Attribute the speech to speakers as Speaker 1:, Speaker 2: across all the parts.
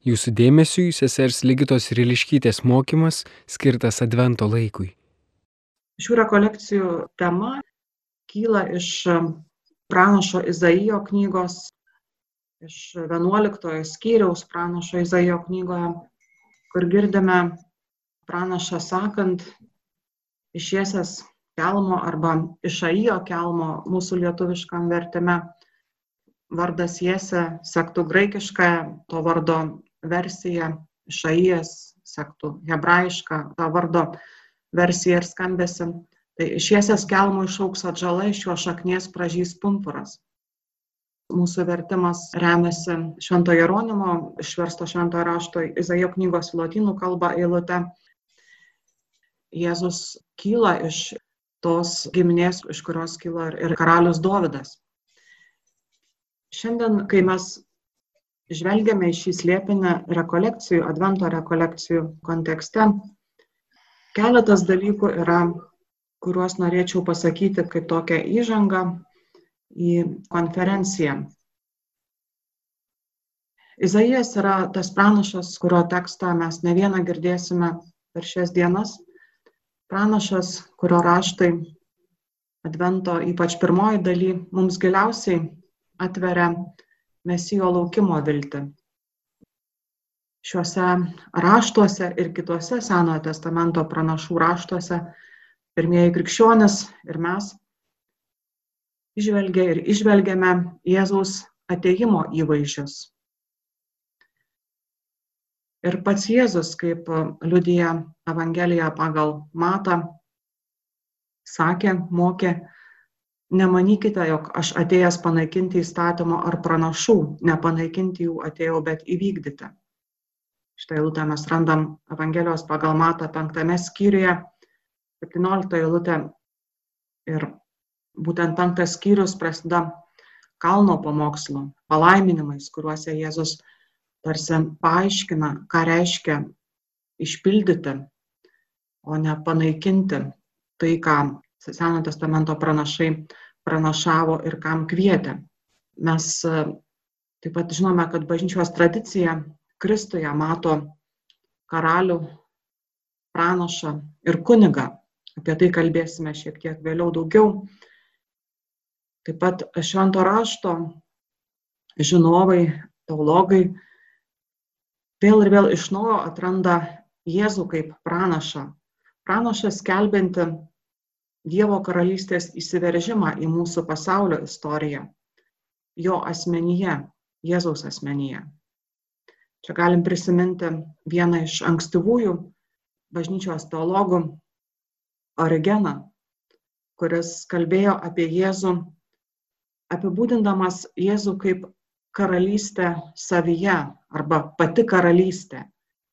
Speaker 1: Jūsų dėmesiui sesers Ligitos Riliškytės mokymas skirtas Advento laikui.
Speaker 2: Šių rekolekcijų tema kyla iš pranašo Izaijo knygos, iš 11 skyriaus pranašo Izaijo knygoje, kur girdime pranašą sakant, išiesęs kelmo arba išaijo kelmo mūsų lietuviškam vertime. Vardas Jėse sektų graikišką to vardo versiją, išaijas sektų hebrajišką tą vardo versiją ir skambesi. Tai išiesęs kelmų išauks atžala, iš jo šaknies pražys pumpuras. Mūsų vertimas remiasi Švento Jeronimo, išversto Švento rašto Izaijo knygos lotynų kalba eilute. Jėzus kyla iš tos giminės, iš kurios kyla ir karalius Dovydas. Šiandien, kai mes žvelgiame į šį slėpinį rekolekcijų, advento rekolekcijų kontekste, keletas dalykų yra, kuriuos norėčiau pasakyti kaip tokią įžangą į konferenciją. Izaijas yra tas pranašas, kurio tekstą mes ne vieną girdėsime per šias dienas. Pranašas, kurio raštai Advento, ypač pirmoji daly, mums giliausiai atveria mesijo laukimo viltį. Šiuose raštuose ir kitose Senojo testamento pranašų raštuose pirmieji krikščionis ir mes išvelgia ir išvelgiame Jėzaus ateimo įvaizdžius. Ir pats Jėzus, kaip liudija Evangelija pagal Matą, sakė, mokė, nemanykite, jog aš atėjęs panaikinti įstatymo ar pranašų, nepanaikinti jų atėjau, bet įvykdyti. Šitą eilutę mes randam Evangelijos pagal Matą penktame skyriuje, 17 eilutė. Ir būtent penktas skyrius prasideda kalno pamokslu, palaiminimais, kuriuose Jėzus tarsi paaiškina, ką reiškia išpildyti, o ne panaikinti tai, ką Senojo testamento pranašai pranašavo ir kam kvietė. Mes e, taip pat žinome, kad bažnyčios tradicija Kristuje mato karalių, pranašą ir kunigą. Apie tai kalbėsime šiek tiek vėliau daugiau. Taip pat švento rašto žinovai, teologai vėl ir vėl iš naujo atranda Jėzų kaip pranašą. Pranašas skelbinti Dievo karalystės įsiveržimą į mūsų pasaulio istoriją, jo asmenyje, Jėzaus asmenyje. Čia galim prisiminti vieną iš ankstyvųjų bažnyčios teologų, Origeną, kuris kalbėjo apie Jėzų, apibūdindamas Jėzų kaip karalystę savyje arba pati karalystė.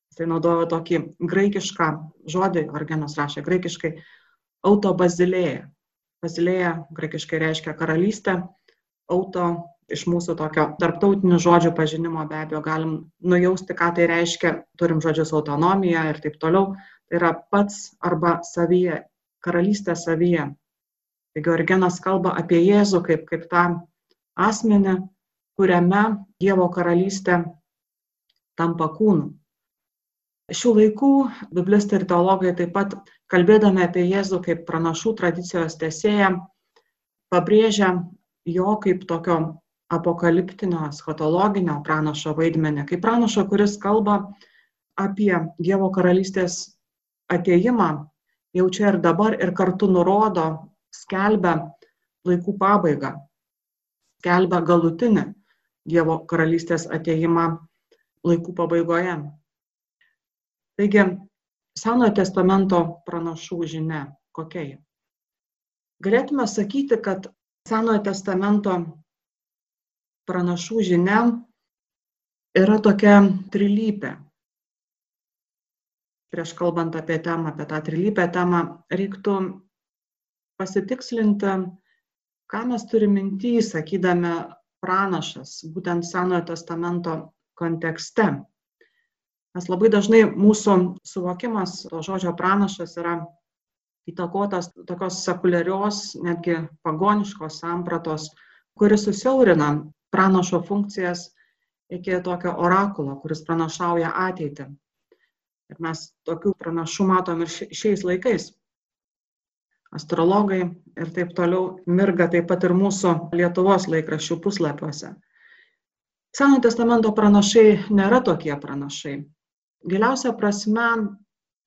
Speaker 2: Jisai naudojo tokį graikišką žodį, Origenas rašė graikiškai, auto bazilėja. Bazilėja graikiškai reiškia karalystę, auto iš mūsų tokio tarptautinių žodžių pažinimo be abejo galim nujausti, ką tai reiškia, turim žodžius autonomija ir taip toliau. Tai yra pats arba savyje, karalystė savyje. Taigi Origenas kalba apie Jėzų kaip, kaip tą asmenį, kuriame Dievo karalystė tampa kūnu. Šių laikų biblistai ir teologai taip pat kalbėdami apie Jėzų kaip pranašų tradicijos tesėją, pabrėžia jo kaip tokio apokaliptinio, schatologinio pranašo vaidmenį, kaip pranašo, kuris kalba apie Dievo karalystės ateimą jau čia ir dabar ir kartu nurodo, skelbia laikų pabaigą, skelbia galutinį Dievo karalystės ateimą laikų pabaigoje. Taigi Senojo testamento pranašų žinia kokia ji? Galėtume sakyti, kad Senojo testamento pranašų žinia yra tokia trilypė. Prieš kalbant apie temą, apie tą trilypę temą, reiktų pasitikslinti, ką mes turime minty, sakydami pranašas, būtent Senojo testamento kontekste. Nes labai dažnai mūsų suvokimas to žodžio pranašas yra įtakotas tokios sekuliarios, netgi pagoniškos sampratos, kuris susiaurina pranašo funkcijas iki tokio orakulo, kuris pranašauja ateitį. Ir mes tokių pranašų matom ir šiais laikais. Astrologai ir taip toliau mirga taip pat ir mūsų Lietuvos laikraščių puslapiuose. Senojo testamento pranašai nėra tokie pranašai. Giliausia prasme,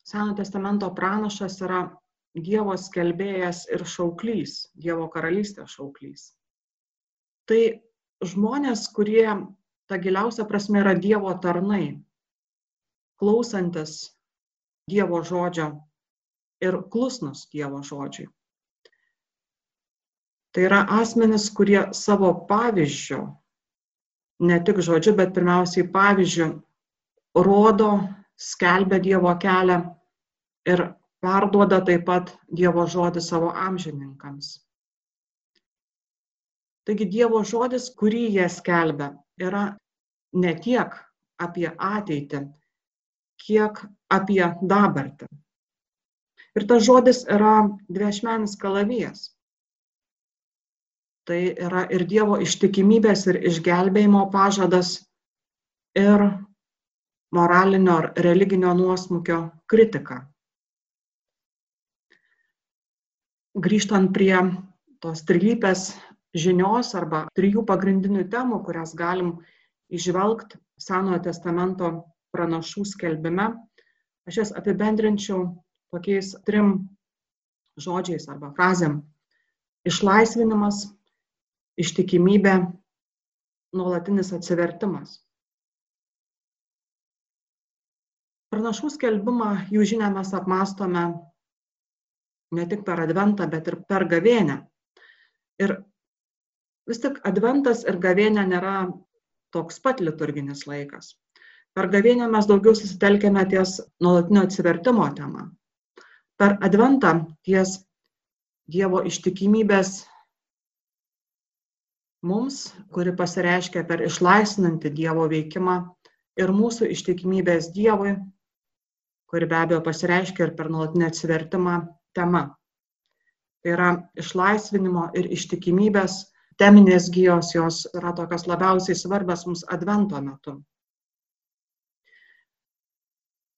Speaker 2: Senojo testamento pranašas yra Dievo skelbėjas ir šauklys, Dievo karalystės šauklys. Tai žmonės, kurie ta giliausia prasme yra Dievo tarnai, klausantis Dievo žodžio ir klusnus Dievo žodžiui. Tai yra asmenys, kurie savo pavyzdžių, ne tik žodžiu, bet pirmiausiai pavyzdžių, rodo, skelbia Dievo kelią ir perduoda taip pat Dievo žodį savo amžininkams. Taigi Dievo žodis, kurį jie skelbia, yra ne tiek apie ateitį, kiek apie dabartį. Ir tas žodis yra dviešmenis kalavijas. Tai yra ir Dievo ištikimybės ir išgelbėjimo pažadas ir moralinio ar religinio nuosmukio kritika. grįžtant prie tos trilypės žinios arba trijų pagrindinių temų, kurias galim išvelgti Senojo testamento pranašų skelbime, aš jas apibendrinčiau tokiais trim žodžiais arba frazėm. Išlaisvinimas, ištikimybė, nuolatinis atsivertimas. Pranašų skelbimą, jų žinę mes apmastome ne tik per adventą, bet ir per gavėnę. Ir vis tik adventas ir gavėnė nėra toks pat liturginis laikas. Per gavėnę mes daugiau susitelkėme ties nuolatinio atsivertimo tema. Per adventą ties Dievo ištikimybės mums, kuri pasireiškia per išlaisvinantį Dievo veikimą ir mūsų ištikimybės Dievui, kuri be abejo pasireiškia ir per nuolatinį atsivertimą tema. Tai yra išlaisvinimo ir ištikimybės teminės gyjos, jos yra tokios labiausiai svarbios mums advento metu.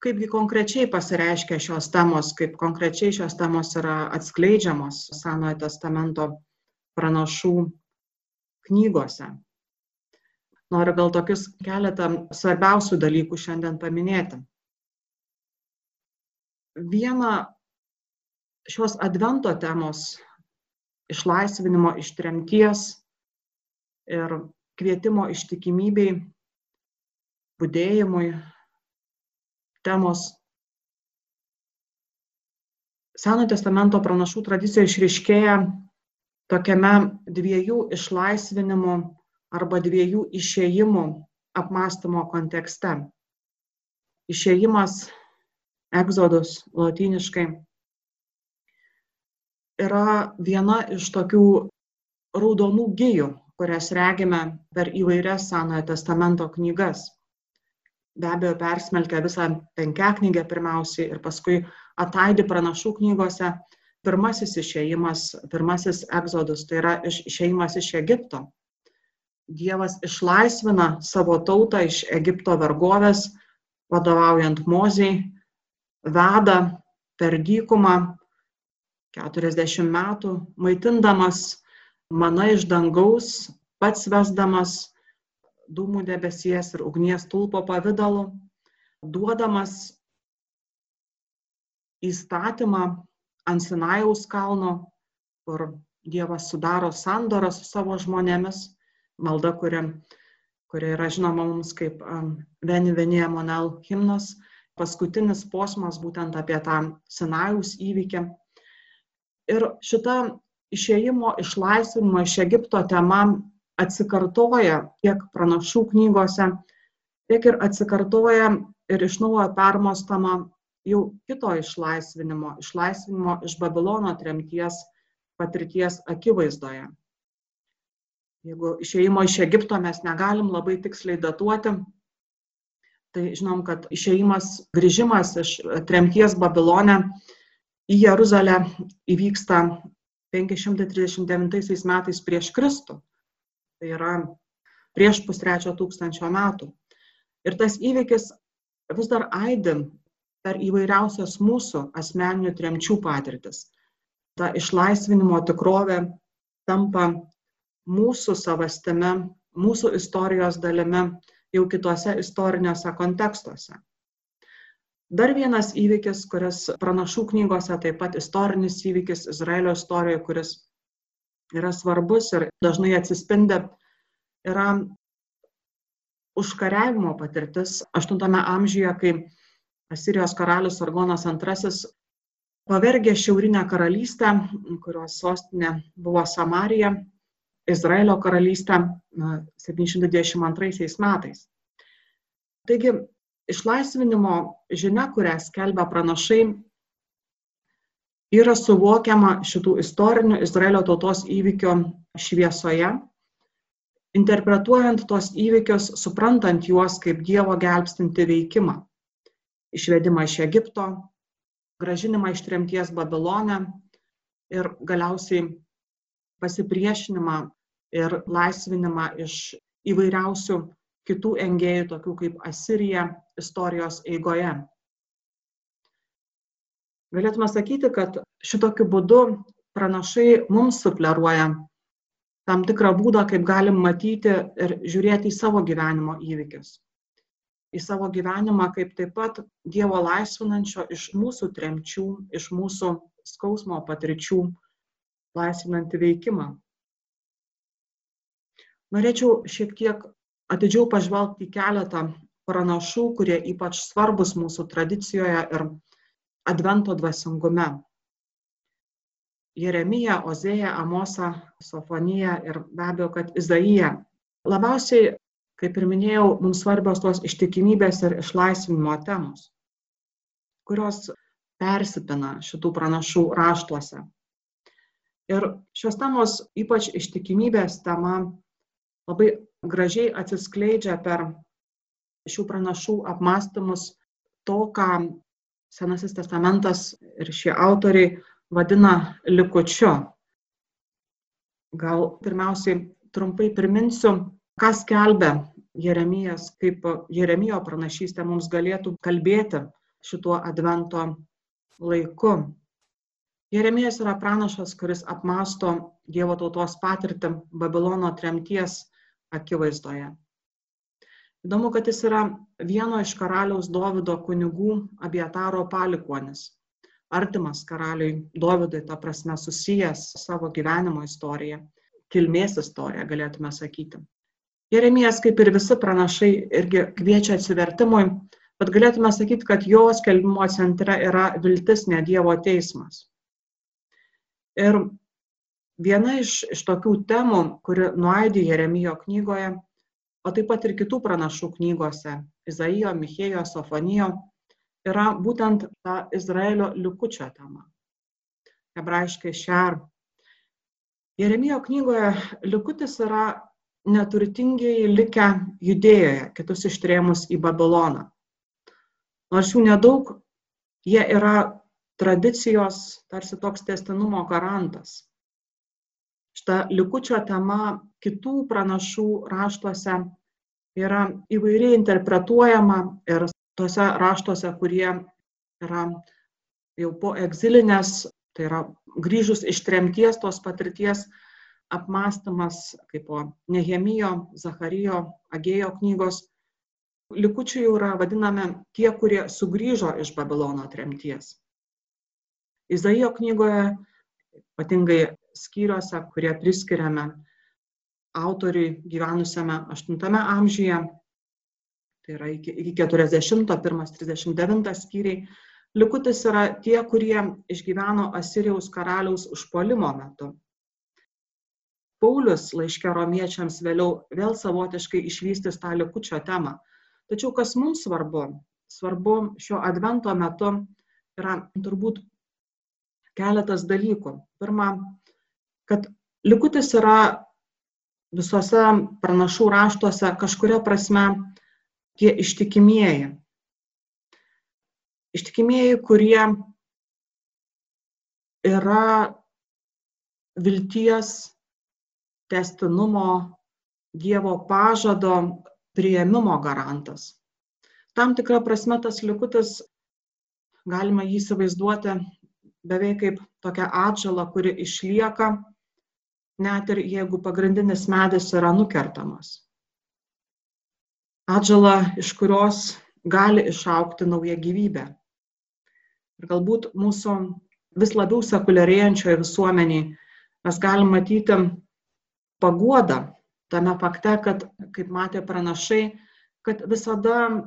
Speaker 2: Kaipgi konkrečiai pasireiškia šios temos, kaip konkrečiai šios temos yra atskleidžiamos Senojo testamento pranašų knygose. Noriu gal tokius keletą svarbiausių dalykų šiandien paminėti. Viena šios advento temos išlaisvinimo iš tremties ir kvietimo ištikimybei, būdėjimui temos Seno testamento pranašų tradicija išriškėja tokiame dviejų išlaisvinimų arba dviejų išėjimų apmąstymo kontekste. Išėjimas, egzodus lotyniškai yra viena iš tokių raudonų gijų, kurias regime per įvairias Senojo testamento knygas. Be abejo, persmelkia visą penkiaknygę pirmiausiai ir paskui ataidi pranašų knygose pirmasis išėjimas, pirmasis egzodus, tai yra išėjimas iš Egipto. Dievas išlaisvina savo tautą iš Egipto vergovės, vadovaujant moziai, veda per dykumą, keturiasdešimt metų, maitindamas mana iš dangaus, pats vesdamas dūmų debesies ir ugnies tulpo pavydalu, duodamas įstatymą ant Sinajaus kalno, kur Dievas sudaro sandorą su savo žmonėmis, malda, kuri, kuri yra žinoma mums kaip Veni Venija Monel himnas, paskutinis posmas būtent apie tą Sinajaus įvykį ir šita išėjimo išlaisvinimo iš Egipto tema atsikartoja tiek pranašų knygose, tiek ir atsikartoja ir iš naujo permostama jau kito išlaisvinimo, išlaisvinimo iš Babilono tremties patirties akivaizdoje. Jeigu išėjimo iš Egipto mes negalim labai tiksliai datuoti, tai žinom, kad išėjimas, grįžimas iš tremties Babilone į Jeruzalę įvyksta 539 metais prieš Kristų. Tai yra prieš pustrečio tūkstančio metų. Ir tas įvykis vis dar aidim per įvairiausias mūsų asmeninių tremčių patirtis. Ta išlaisvinimo tikrovė tampa mūsų savastame, mūsų istorijos dalimi jau kitose istoriniuose kontekstuose. Dar vienas įvykis, kuris pranašų knygose, taip pat istorinis įvykis Izraelio istorijoje, kuris yra svarbus ir dažnai atsispindi, yra užkariavimo patirtis 8 amžiuje, kai Asirijos karalius Argonas II pavergė šiaurinę karalystę, kurios sostinė buvo Samarija, Izraelio karalystę 722 metais. Taigi išlaisvinimo žinia, kurią skelbia pranašai, yra suvokiama šitų istorinių Izraelio tautos įvykio šviesoje, interpretuojant tos įvykius, suprantant juos kaip Dievo gelbstinti veikimą. Išvedimą iš Egipto, gražinimą iš tremties Babilone ir galiausiai pasipriešinimą ir laisvinimą iš įvairiausių kitų engėjų, tokių kaip Asirija, istorijos eigoje. Galėtume sakyti, kad šitokiu būdu pranašai mums sufleruoja tam tikrą būdą, kaip galim matyti ir žiūrėti į savo gyvenimo įvykius. Į savo gyvenimą kaip taip pat Dievo laisvinančio iš mūsų tremčių, iš mūsų skausmo patirčių laisvinantį veikimą. Norėčiau šiek tiek atidžiau pažvelgti į keletą pranašų, kurie ypač svarbus mūsų tradicijoje ir advento dvasingume. Jeremija, Ozėja, Amosa, Sofonija ir be abejo, kad Izaija. Labiausiai, kaip ir minėjau, mums svarbios tos ištikimybės ir išlaisvinimo temos, kurios persipina šitų pranašų raštuose. Ir šios temos, ypač ištikimybės tema, labai gražiai atsiskleidžia per šių pranašų apmąstymus to, ką Senasis testamentas ir šie autoriai vadina likučiu. Gal pirmiausiai trumpai priminsiu, ką skelbia Jeremijas, kaip Jeremijo pranašystė mums galėtų kalbėti šituo advento laiku. Jeremijas yra pranašas, kuris apmąsto Dievo tautos patirtį Babilono tremties akivaizdoje. Įdomu, kad jis yra vieno iš karaliaus Dovido kunigų Abietaro palikuonis. Artimas karaliui Dovydui, ta prasme, susijęs savo gyvenimo istoriją, kilmės istoriją, galėtume sakyti. Jeremijas, kaip ir visi pranašai, irgi kviečia atsivertimui, bet galėtume sakyti, kad jo skelbimo centre yra viltis, ne Dievo teismas. Ir viena iš, iš tokių temų, kuri nuaidė Jeremijo knygoje, o taip pat ir kitų pranašų knygose - Izaijo, Michėjo, Sofonijo, yra būtent ta Izraelio likučio tema. Hebrajiškai šer. Jeremijo knygoje likutis yra neturtingiai likę judėjoje, kitus ištrėmus į Babiloną. Nors jų nedaug, jie yra tradicijos tarsi toks testinumo garantas šita likučio tema kitų pranašų raštuose yra įvairiai interpretuojama ir tose raštuose, kurie yra jau po egzilinės, tai yra grįžus iš tremties tos patirties apmastymas, kaip po Nehemijo, Zacharijo, Agėjo knygos. Likučiai jau yra vadinami tie, kurie sugrįžo iš Babilono tremties. Izaijo knygoje, ypatingai skyriuose, kurie priskiriame autoriui gyvenusiame 8 amžiuje, tai yra iki, iki 40, 1-39 skyriai. Likutis yra tie, kurie išgyveno Asirijaus karaliaus užpolimo metu. Paulius laiškė romiečiams vėliau vėl savotiškai išvystys tą likučio temą. Tačiau kas mums svarbu? Svarbu šio advento metu yra turbūt keletas dalykų. Pirma, kad likutis yra visose pranašų raštuose kažkuria prasme tie ištikimieji. Ištikimieji, kurie yra vilties, testinumo, Dievo pažado prieimimo garantas. Tam tikra prasme tas likutis, galima jį įsivaizduoti beveik kaip tokia atžala, kuri išlieka, net ir jeigu pagrindinis medis yra nukertamas. Atžala, iš kurios gali išaukti nauja gyvybė. Ir galbūt mūsų vis labiau sekuliarėjančioje visuomeniai mes galim matyti paguodą tame fakte, kad, kaip matė pranašai, kad visada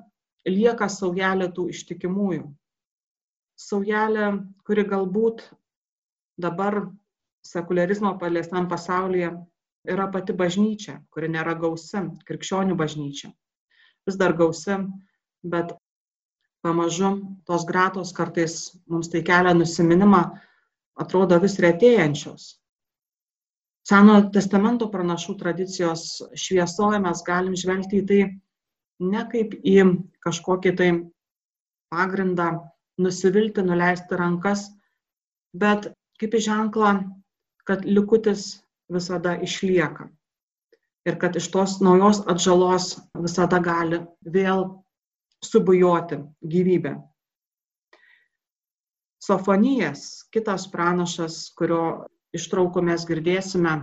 Speaker 2: lieka saujelė tų ištikimųjų. Saujelė, kuri galbūt dabar sekularizmo paliestam pasaulyje yra pati bažnyčia, kuri nėra gausi, krikščionių bažnyčia. Vis dar gausi, bet pamažu tos gratos kartais mums tai kelia nusiminimą, atrodo vis retėjančios. Senojo testamento pranašų tradicijos šviesoje mes galim žvelgti į tai ne kaip į kažkokį tai pagrindą nusivilti, nuleisti rankas, bet kaip į ženklą, kad likutis visada išlieka. Ir kad iš tos naujos atžalos visada gali vėl subujoti gyvybę. Sofonijas, kitas pranašas, kurio ištraukų mes girdėsime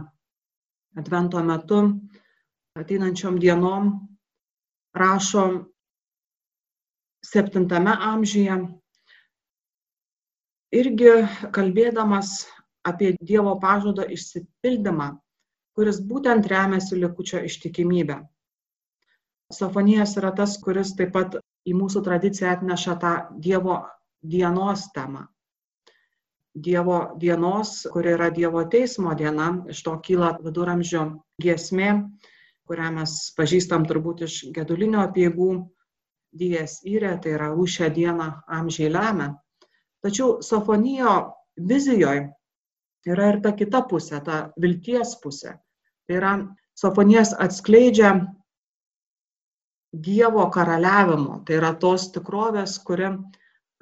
Speaker 2: Advento metu, ateinančiom dienom, rašo 7 amžiuje, irgi kalbėdamas apie Dievo pažado išsipildymą, kuris būtent remiasi likučio ištikimybę. Sofonijas yra tas, kuris taip pat į mūsų tradiciją atneša tą Dievo dienos temą. Dievo dienos, kuri yra Dievo teismo diena, iš to kyla viduramžio giesmė, kurią mes pažįstam turbūt iš gedulinio apieigų, Dijas įrė, tai yra už šią dieną amžiai lemia. Tačiau Sofonijo vizijoje yra ir ta kita pusė, ta vilties pusė. Tai yra Sofonijas atskleidžia Dievo karaliavimo, tai yra tos tikrovės, kuri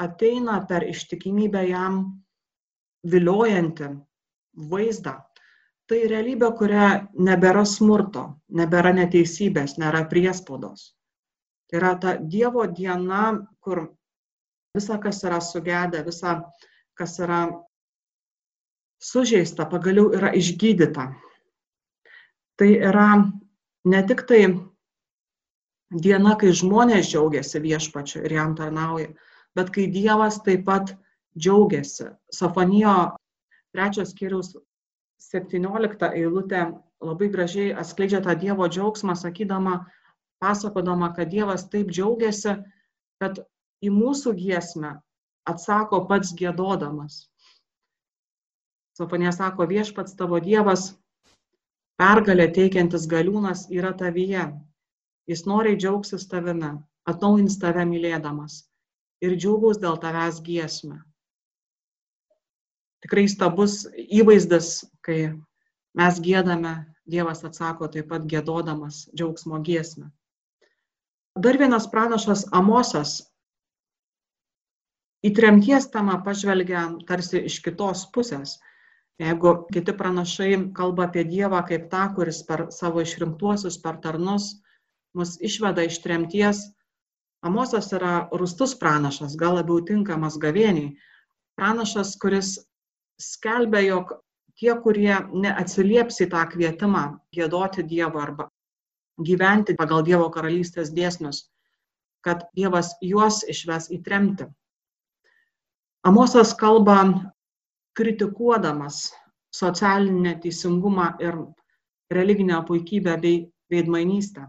Speaker 2: ateina per ištikimybę jam viliojantį vaizdą. Tai realybė, kuria nebėra smurto, nebėra neteisybės, nėra priespaudos. Tai yra ta Dievo diena, kur visa, kas yra sugedę, visa, kas yra sužeista, pagaliau yra išgydyta. Tai yra ne tik tai diena, kai žmonės džiaugiasi viešpačiu ir jam tarnauja, bet kai Dievas taip pat džiaugiasi. Sofonijo trečios skyriaus 17 eilutė labai gražiai atskleidžia tą Dievo džiaugsmą, sakydama, pasakodama, kad Dievas taip džiaugiasi, kad į mūsų giesmę atsako pats gėdodamas. Sofonija sako, viešpats tavo Dievas, pergalę teikiantis galiūnas yra tavyje Jis noriai džiaugsis tavimi, atnaujins tave mylėdamas ir džiaugus dėl tavęs giesmę. Tikrai stabus įvaizdis, kai mes gėdame, Dievas atsako taip pat gėdodamas džiaugsmo giesmę. Dar vienas pranašas Amosas į tremties temą pažvelgia tarsi iš kitos pusės. Jeigu kiti pranašai kalba apie Dievą kaip tą, kuris per savo išrinktuosius, per tarnus mus išveda iš tremties. Amosas yra rustus pranašas, gal labiau tinkamas gavėniai. Pranašas, kuris skelbia, jog tie, kurie neatsilieps į tą kvietimą gėdoti Dievo arba gyventi pagal Dievo karalystės dėsnius, kad Dievas juos išves į tremtį. Amosas kalba kritikuodamas socialinę teisingumą ir religinę puikybę bei veidmainystę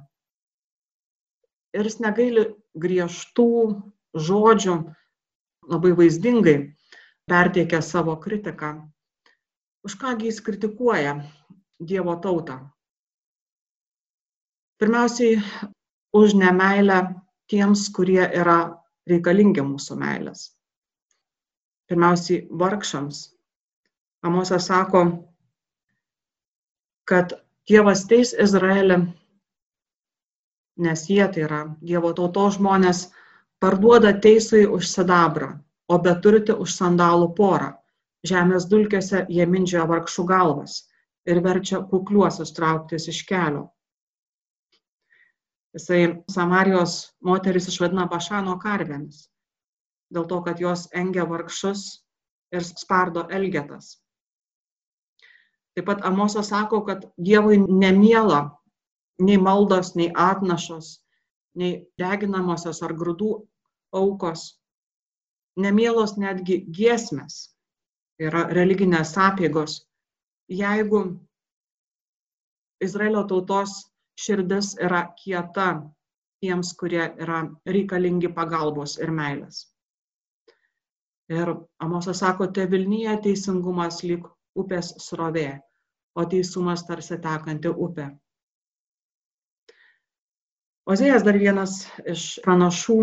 Speaker 2: ir jis negaili griežtų žodžių, labai vaizdingai perteikia savo kritiką. Už kągi jis kritikuoja Dievo tautą? Pirmiausiai, už nemailę tiems, kurie yra reikalingi mūsų meilės. Pirmiausiai, vargšams. Amosas sako, kad Dievas teis Izraelį nes jie tai yra Dievo tautos žmonės, parduoda teisui už sidabrą, o beturti už sandalų porą. Žemės dulkėse jie mindžia vargšų galvas ir verčia kukliuosius trauktis iš kelio. Jisai Samarijos moteris išvadina Bašano karvėmis, dėl to, kad jos engia vargšus ir spardo elgetas. Taip pat Amosas sako, kad Dievui nemiela nei maldos, nei atnašos, nei deginamosios ar grūdų aukos, nemielos netgi giesmės, yra religinės apėgos, jeigu Izraelio tautos širdis yra kieta tiems, kurie yra reikalingi pagalbos ir meilės. Ir Amosas sako, te Vilnyje teisingumas lyg upės srovė, o teisumas tarsi tekanti upė. Ozėjas dar vienas iš pranašų,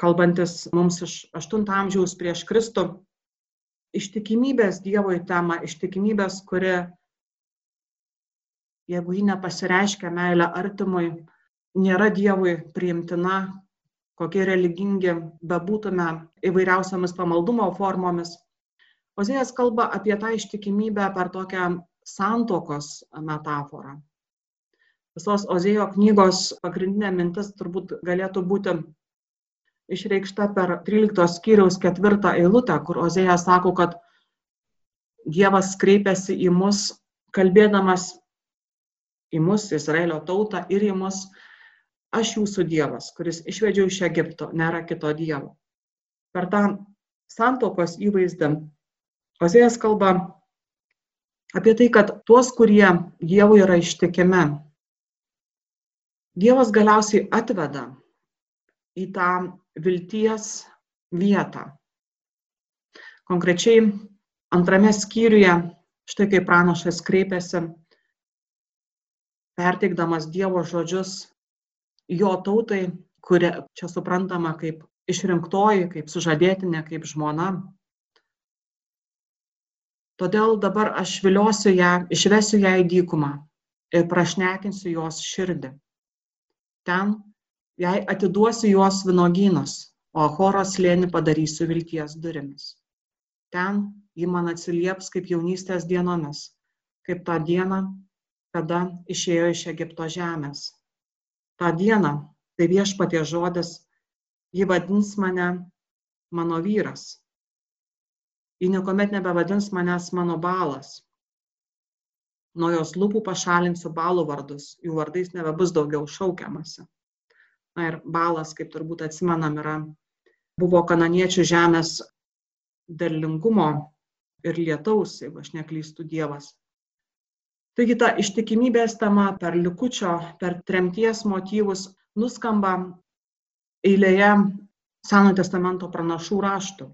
Speaker 2: kalbantis mums iš 8 amžiaus prieš Kristų, ištikimybės Dievui tema, ištikimybės, kuri, jeigu ji nepasireiškia meilę artimui, nėra Dievui priimtina, kokie religingi bebūtume įvairiausiamis pamaldumo formomis. Ozėjas kalba apie tą ištikimybę per tokią santokos metaforą. Visos Ozėjo knygos pagrindinė mintis turbūt galėtų būti išreikšta per 13 skyriaus ketvirtą eilutę, kur Ozėjas sako, kad Dievas kreipiasi į mus, kalbėdamas į mus, Izraelio tautą ir į mus, aš jūsų Dievas, kuris išvedžiau iš Egipto, nėra kito Dievo. Per tą santokos įvaizdą Ozėjas kalba apie tai, kad tuos, kurie Dievui yra ištikimi, Dievas galiausiai atveda į tą vilties vietą. Konkrečiai antrame skyriuje, štai kaip pranašas kreipiasi, perteikdamas Dievo žodžius jo tautai, kuri čia suprantama kaip išrinktoji, kaip sužadėtinė, kaip žmona, Todėl dabar aš viliosiu ją, išvesiu ją į dykumą ir prašnekinsiu jos širdį. Ten jai atiduosiu jos vinogynus, o Achoros slėnį padarysiu vilties durimis. Ten ji man atsilieps kaip jaunystės dienomis, kaip tą dieną, kada išėjo iš Egipto žemės. Ta diena, tai viešpatie žodis, ji vadins mane mano vyras, ji niekuomet nebevadins manęs mano balas. Nuo jos lūpų pašalinsiu balų vardus, jų vardais nebebus daugiau šaukiamasi. Na ir balas, kaip turbūt atsimenam, yra, buvo kananiečių žemės derlingumo ir lietaus, jeigu aš neklystu Dievas. Taigi ta ištikimybės tema per likučio, per tremties motyvus nuskamba eilėje Seno testamento pranašų raštų.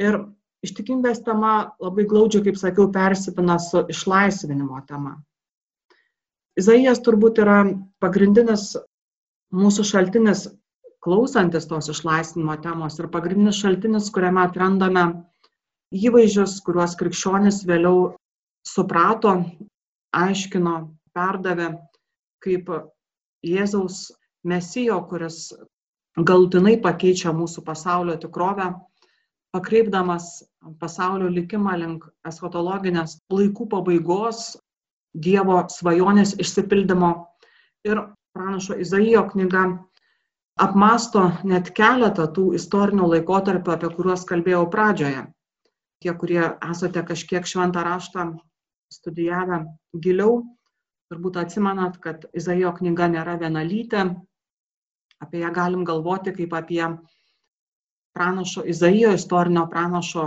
Speaker 2: Ir ištikimybės tema labai glaudžiai, kaip sakiau, persipina su išlaisvinimo tema. Izaijas turbūt yra pagrindinis mūsų šaltinis klausantis tos išlaisvinimo temos ir pagrindinis šaltinis, kuriame atrandame įvaizdžius, kuriuos krikščionis vėliau suprato, aiškino, perdavė kaip Jėzaus mesijo, kuris galutinai pakeičia mūsų pasaulio tikrovę pakreipdamas pasaulio likimą link eschatologinės laikų pabaigos, Dievo svajonės išsipildymo. Ir pranašo Izaijo knyga apmasto net keletą tų istorinių laikotarpių, apie kuriuos kalbėjau pradžioje. Tie, kurie esate kažkiek šventą raštą studijavę giliau, turbūt atsimenat, kad Izaijo knyga nėra vienalytė, apie ją galim galvoti kaip apie pranašo Izaijo, istorinio pranašo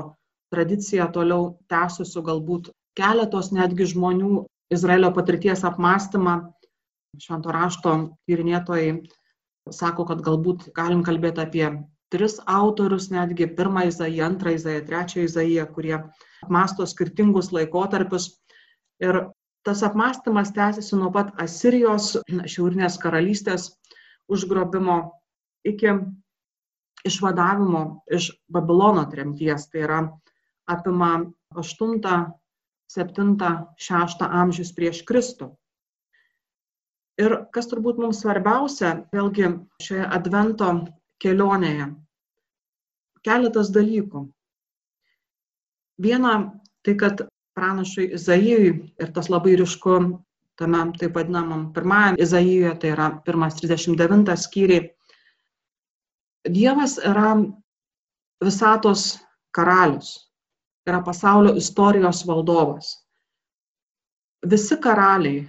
Speaker 2: tradicija toliau tęsusių galbūt keletos netgi žmonių Izraelio patirties apmąstymą. Švento rašto tyrinėtojai sako, kad galbūt galim kalbėti apie tris autorius, netgi pirmą Izaiją, antrą Izaiją, trečią Izaiją, kurie apmąsto skirtingus laikotarpius. Ir tas apmąstymas tęsiasi nuo pat Asirijos, šiaurinės karalystės užgrobimo iki išvadavimo iš Babilono tremties, tai yra apima 8, 7, 6 amžius prieš Kristų. Ir kas turbūt mums svarbiausia, vėlgi šioje advento kelionėje, keletas dalykų. Viena, tai kad pranašui Izaijui ir tas labai ryšku tame taip vadinamam pirmajam Izaijoje, tai yra pirmas 39 skyriai. Dievas yra visatos karalius, yra pasaulio istorijos valdovas. Visi karaliai,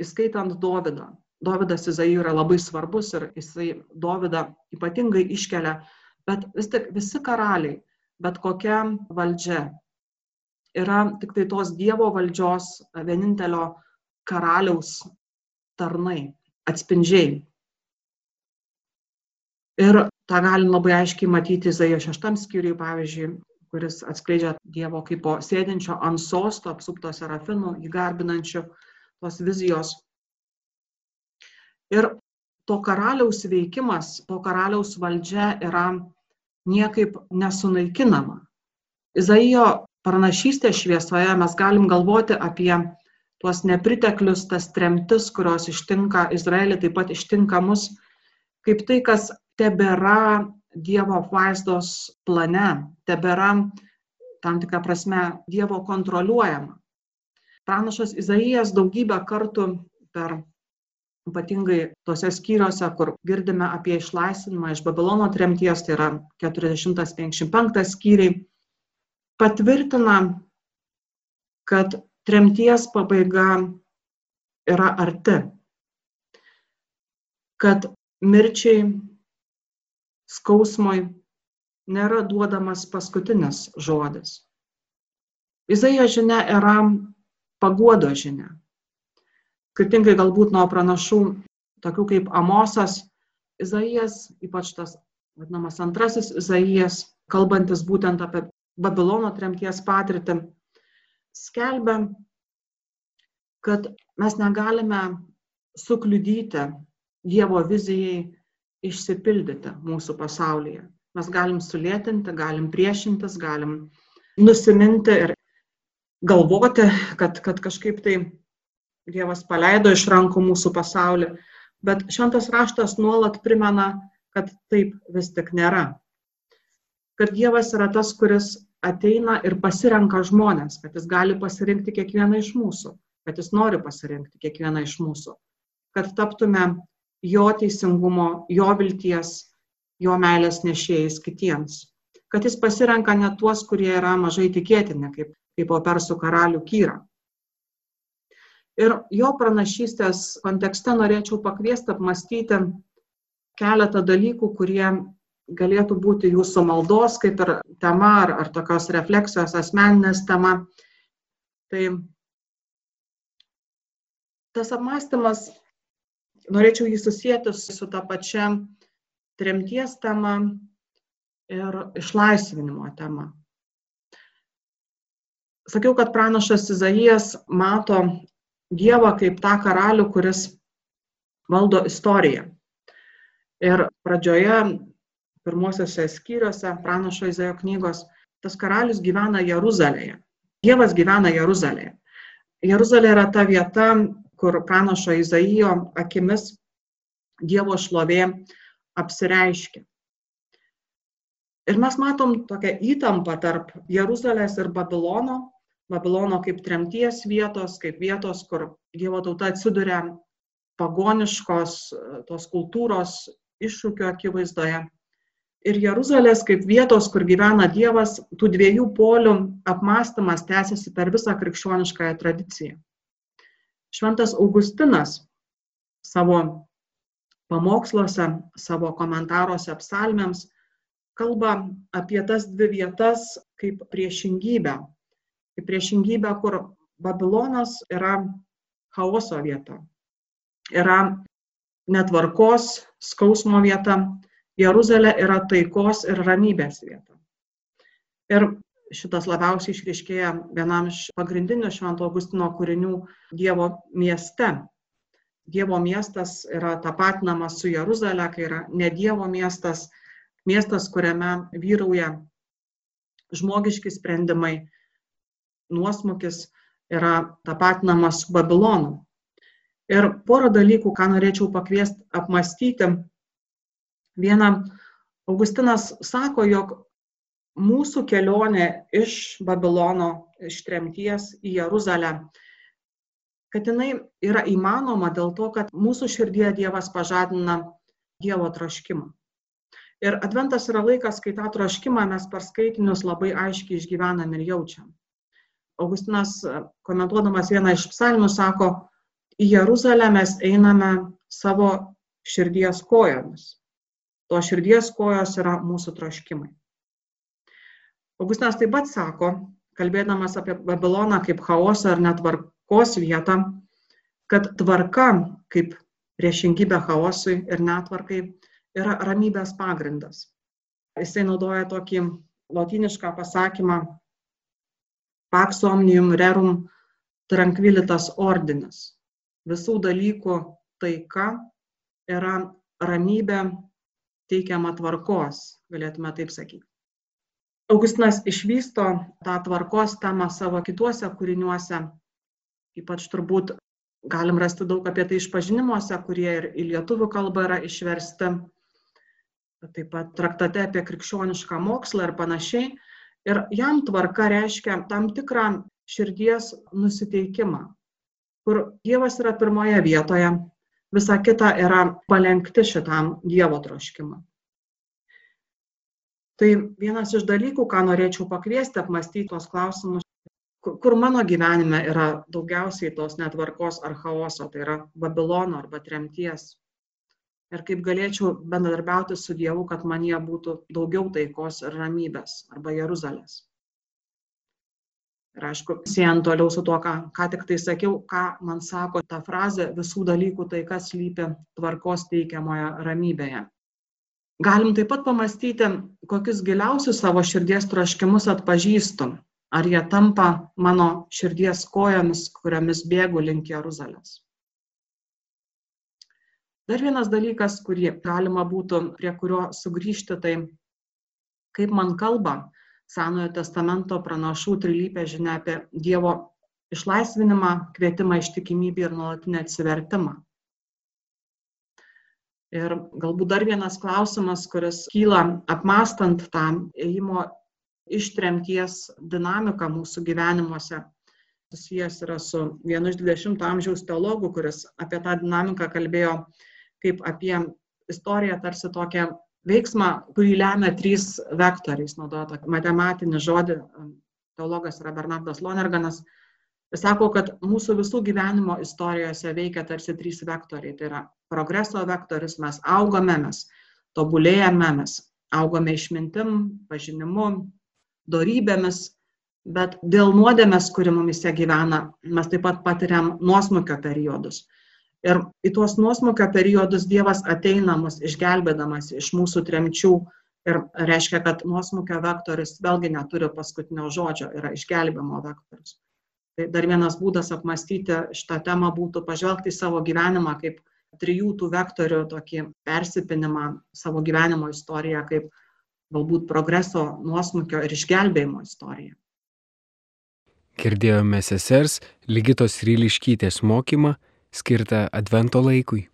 Speaker 2: įskaitant Dovydą, Dovydas Izaijų yra labai svarbus ir jisai Dovydą ypatingai iškelia, bet vis tik visi karaliai, bet kokia valdžia yra tik tai tos Dievo valdžios vienintelio karaliaus tarnai, atspindžiai. Ir tą galim labai aiškiai matyti Izaijo šeštam skyriui, pavyzdžiui, kuris atskleidžia Dievo kaip sėdinčio ant sosto, apsupto serafinų, įgarbinančių tos vizijos. Ir to karaliaus veikimas, to karaliaus valdžia yra niekaip nesunaikinama. Izaijo pranašystės šviesoje mes galim galvoti apie tuos nepriteklius, tas tremtis, kurios ištinka Izraelį, taip pat ištinka mus, kaip tai, kas tebėra Dievo apvaizdos plane, tebėra tam tikrą prasme Dievo kontroliuojama. Pranašas Izaijas daugybę kartų per ypatingai tose skyriuose, kur girdime apie išlaisvinimą iš Babilono tremties, tai yra 40-55 skyriai, patvirtina, kad tremties pabaiga yra arti, kad mirčiai, skausmui nėra duodamas paskutinis žodis. Izaijo žinia yra paguodo žinia. Skirtingai galbūt nuo pranašų, tokių kaip Amosas, Izaijas, ypač tas vadinamas antrasis Izaijas, kalbantis būtent apie Babilono tremties patirtį, skelbia, kad mes negalime sukliudyti Dievo vizijai išsipildyti mūsų pasaulyje. Mes galim sulėtinti, galim priešintis, galim nusiminti ir galvoti, kad, kad kažkaip tai Dievas paleido iš rankų mūsų pasaulį, bet šventas raštas nuolat primena, kad taip vis tik nėra. Kad Dievas yra tas, kuris ateina ir pasirenka žmonės, kad jis gali pasirinkti kiekvieną iš mūsų, kad jis nori pasirinkti kiekvieną iš mūsų, kad taptume jo teisingumo, jo vilties, jo meilės nešėjais kitiems. Kad jis pasirenka ne tuos, kurie yra mažai tikėtini, kaip, kaip po persų karalių kyra. Ir jo pranašystės kontekste norėčiau pakviesti apmastyti keletą dalykų, kurie galėtų būti jūsų maldos kaip ir tema ar, ar tokios refleksijos asmeninės tema. Tai tas apmąstymas, norėčiau jį susijęti su ta pačia tremties tema ir išlaisvinimo tema. Sakiau, kad pranašas Izaijas mato Dievą kaip tą karalių, kuris valdo istoriją. Ir pradžioje pirmosiuose skyriuose pranašo Izaijo knygos, tas karalius gyvena Jeruzalėje. Dievas gyvena Jeruzalėje. Jeruzalė yra ta vieta, kur pranašo Izaijo akimis Dievo šlovė apsireiškia. Ir mes matom tokią įtampą tarp Jeruzalės ir Babilono, Babilono kaip tremties vietos, kaip vietos, kur Dievo tauta atsiduria pagoniškos tos kultūros iššūkio akivaizdoje ir Jeruzalės kaip vietos, kur gyvena Dievas, tų dviejų polių apmąstymas tęsiasi per visą krikščioniškąją tradiciją. Šventas Augustinas savo pamoksluose, savo komentaruose psalmėms kalba apie tas dvi vietas kaip priešingybę. Kaip priešingybę, kur Babilonas yra chaoso vieta, yra netvarkos, skausmo vieta, Jeruzalė yra taikos ir ramybės vieta. Ir šitas labiausiai išriškėja vienam iš pagrindinių Švento Augustino kūrinių Dievo mieste. Dievo miestas yra tapatinamas su Jeruzalė, kai yra ne Dievo miestas, miestas, kuriame vyrauja žmogiški sprendimai, nuosmukis yra tapatinamas su Babilonu. Ir porą dalykų, ką norėčiau pakviesti apmastyti Viena, Augustinas sako, jog mūsų kelionė iš Babilono, iš tremties į Jeruzalę, kad jinai yra įmanoma dėl to, kad mūsų širdie Dievas pažadina Dievo troškimą. Ir adventas yra laikas, kai tą troškimą mes per skaitinius labai aiškiai išgyvenam ir jaučiam. Augustinas, komentuodamas vieną iš psalmių, sako, į Jeruzalę mes einame savo širdies kojomis. To širdies kojos yra mūsų troškimai. Augustinas taip pat sako, kalbėdamas apie Babiloną kaip chaosą ar netvarkos vietą, kad tvarka kaip priešingybė chaosui ir netvarkai yra ramybės pagrindas. Jisai naudoja tokį lotynišką pasakymą pax omnium rerum tranquilitas ordinis. Visų dalykų taika yra ramybė teikiama tvarkos, galėtume taip sakyti. Augustinas išvysto tą tvarkos temą savo kituose kūriniuose, ypač turbūt galim rasti daug apie tai išpažinimuose, kurie ir į lietuvių kalbą yra išversti, taip pat traktate apie krikščionišką mokslą ir panašiai. Ir jam tvarka reiškia tam tikrą širdies nusiteikimą, kur Dievas yra pirmoje vietoje, visa kita yra palengti šitam Dievo troškimui. Tai vienas iš dalykų, ką norėčiau pakviesti apmastyti tos klausimus, kur mano gyvenime yra daugiausiai tos netvarkos ar chaoso, tai yra Babilono arba tremties. Ir kaip galėčiau bendradarbiauti su Dievu, kad man jie būtų daugiau taikos ir ramybės arba Jeruzalės. Ir aišku, siejant toliau su tuo, ką, ką tik tai sakiau, ką man sako ta frazė, visų dalykų taika slypi tvarkos teikiamoje ramybėje. Galim taip pat pamastyti, kokius giliausius savo širdies troškimus atpažįstu ar jie tampa mano širdies kojomis, kuriomis bėgu link Jeruzalės. Dar vienas dalykas, kurį galima būtų prie kurio sugrįžti, tai kaip man kalba Senojo testamento pranašų trilypė žinia apie Dievo išlaisvinimą, kvietimą ištikimybę ir nuolatinę atsivertimą. Ir galbūt dar vienas klausimas, kuris kyla apmastant tą ėjimo ištremties dinamika mūsų gyvenimuose susijęs yra su vienu iš 20-ojo amžiaus teologų, kuris apie tą dinamiką kalbėjo kaip apie istoriją tarsi tokią veiksmą, kurį lemia trys vektoriai. Jis naudoja tokį matematinį žodį, teologas yra Bernardas Lonerganas. Jis sako, kad mūsų visų gyvenimo istorijose veikia tarsi trys vektoriai. Tai yra progreso vektorius, mes augame, mes tobulėjame, mes augame išmintim, pažinimu, dorybėmis, bet dėl nuodėmės, kuri mumise gyvena, mes taip pat patiriam nuosmukio periodus. Ir į tuos nuosmukio periodus Dievas ateina mus išgelbėdamas iš mūsų tremčių ir reiškia, kad nuosmukio vektorius vėlgi neturi paskutinio žodžio, yra išgelbimo vektorius. Tai dar vienas būdas apmastyti šitą temą būtų pažvelgti į savo gyvenimą kaip trijų tų vektorių tokį persipinimą savo gyvenimo istoriją, kaip galbūt progreso, nuosmukio ir išgelbėjimo istoriją.
Speaker 1: Girdėjome sesers Ligitos Ryliškytės mokymą skirtą Advento laikui.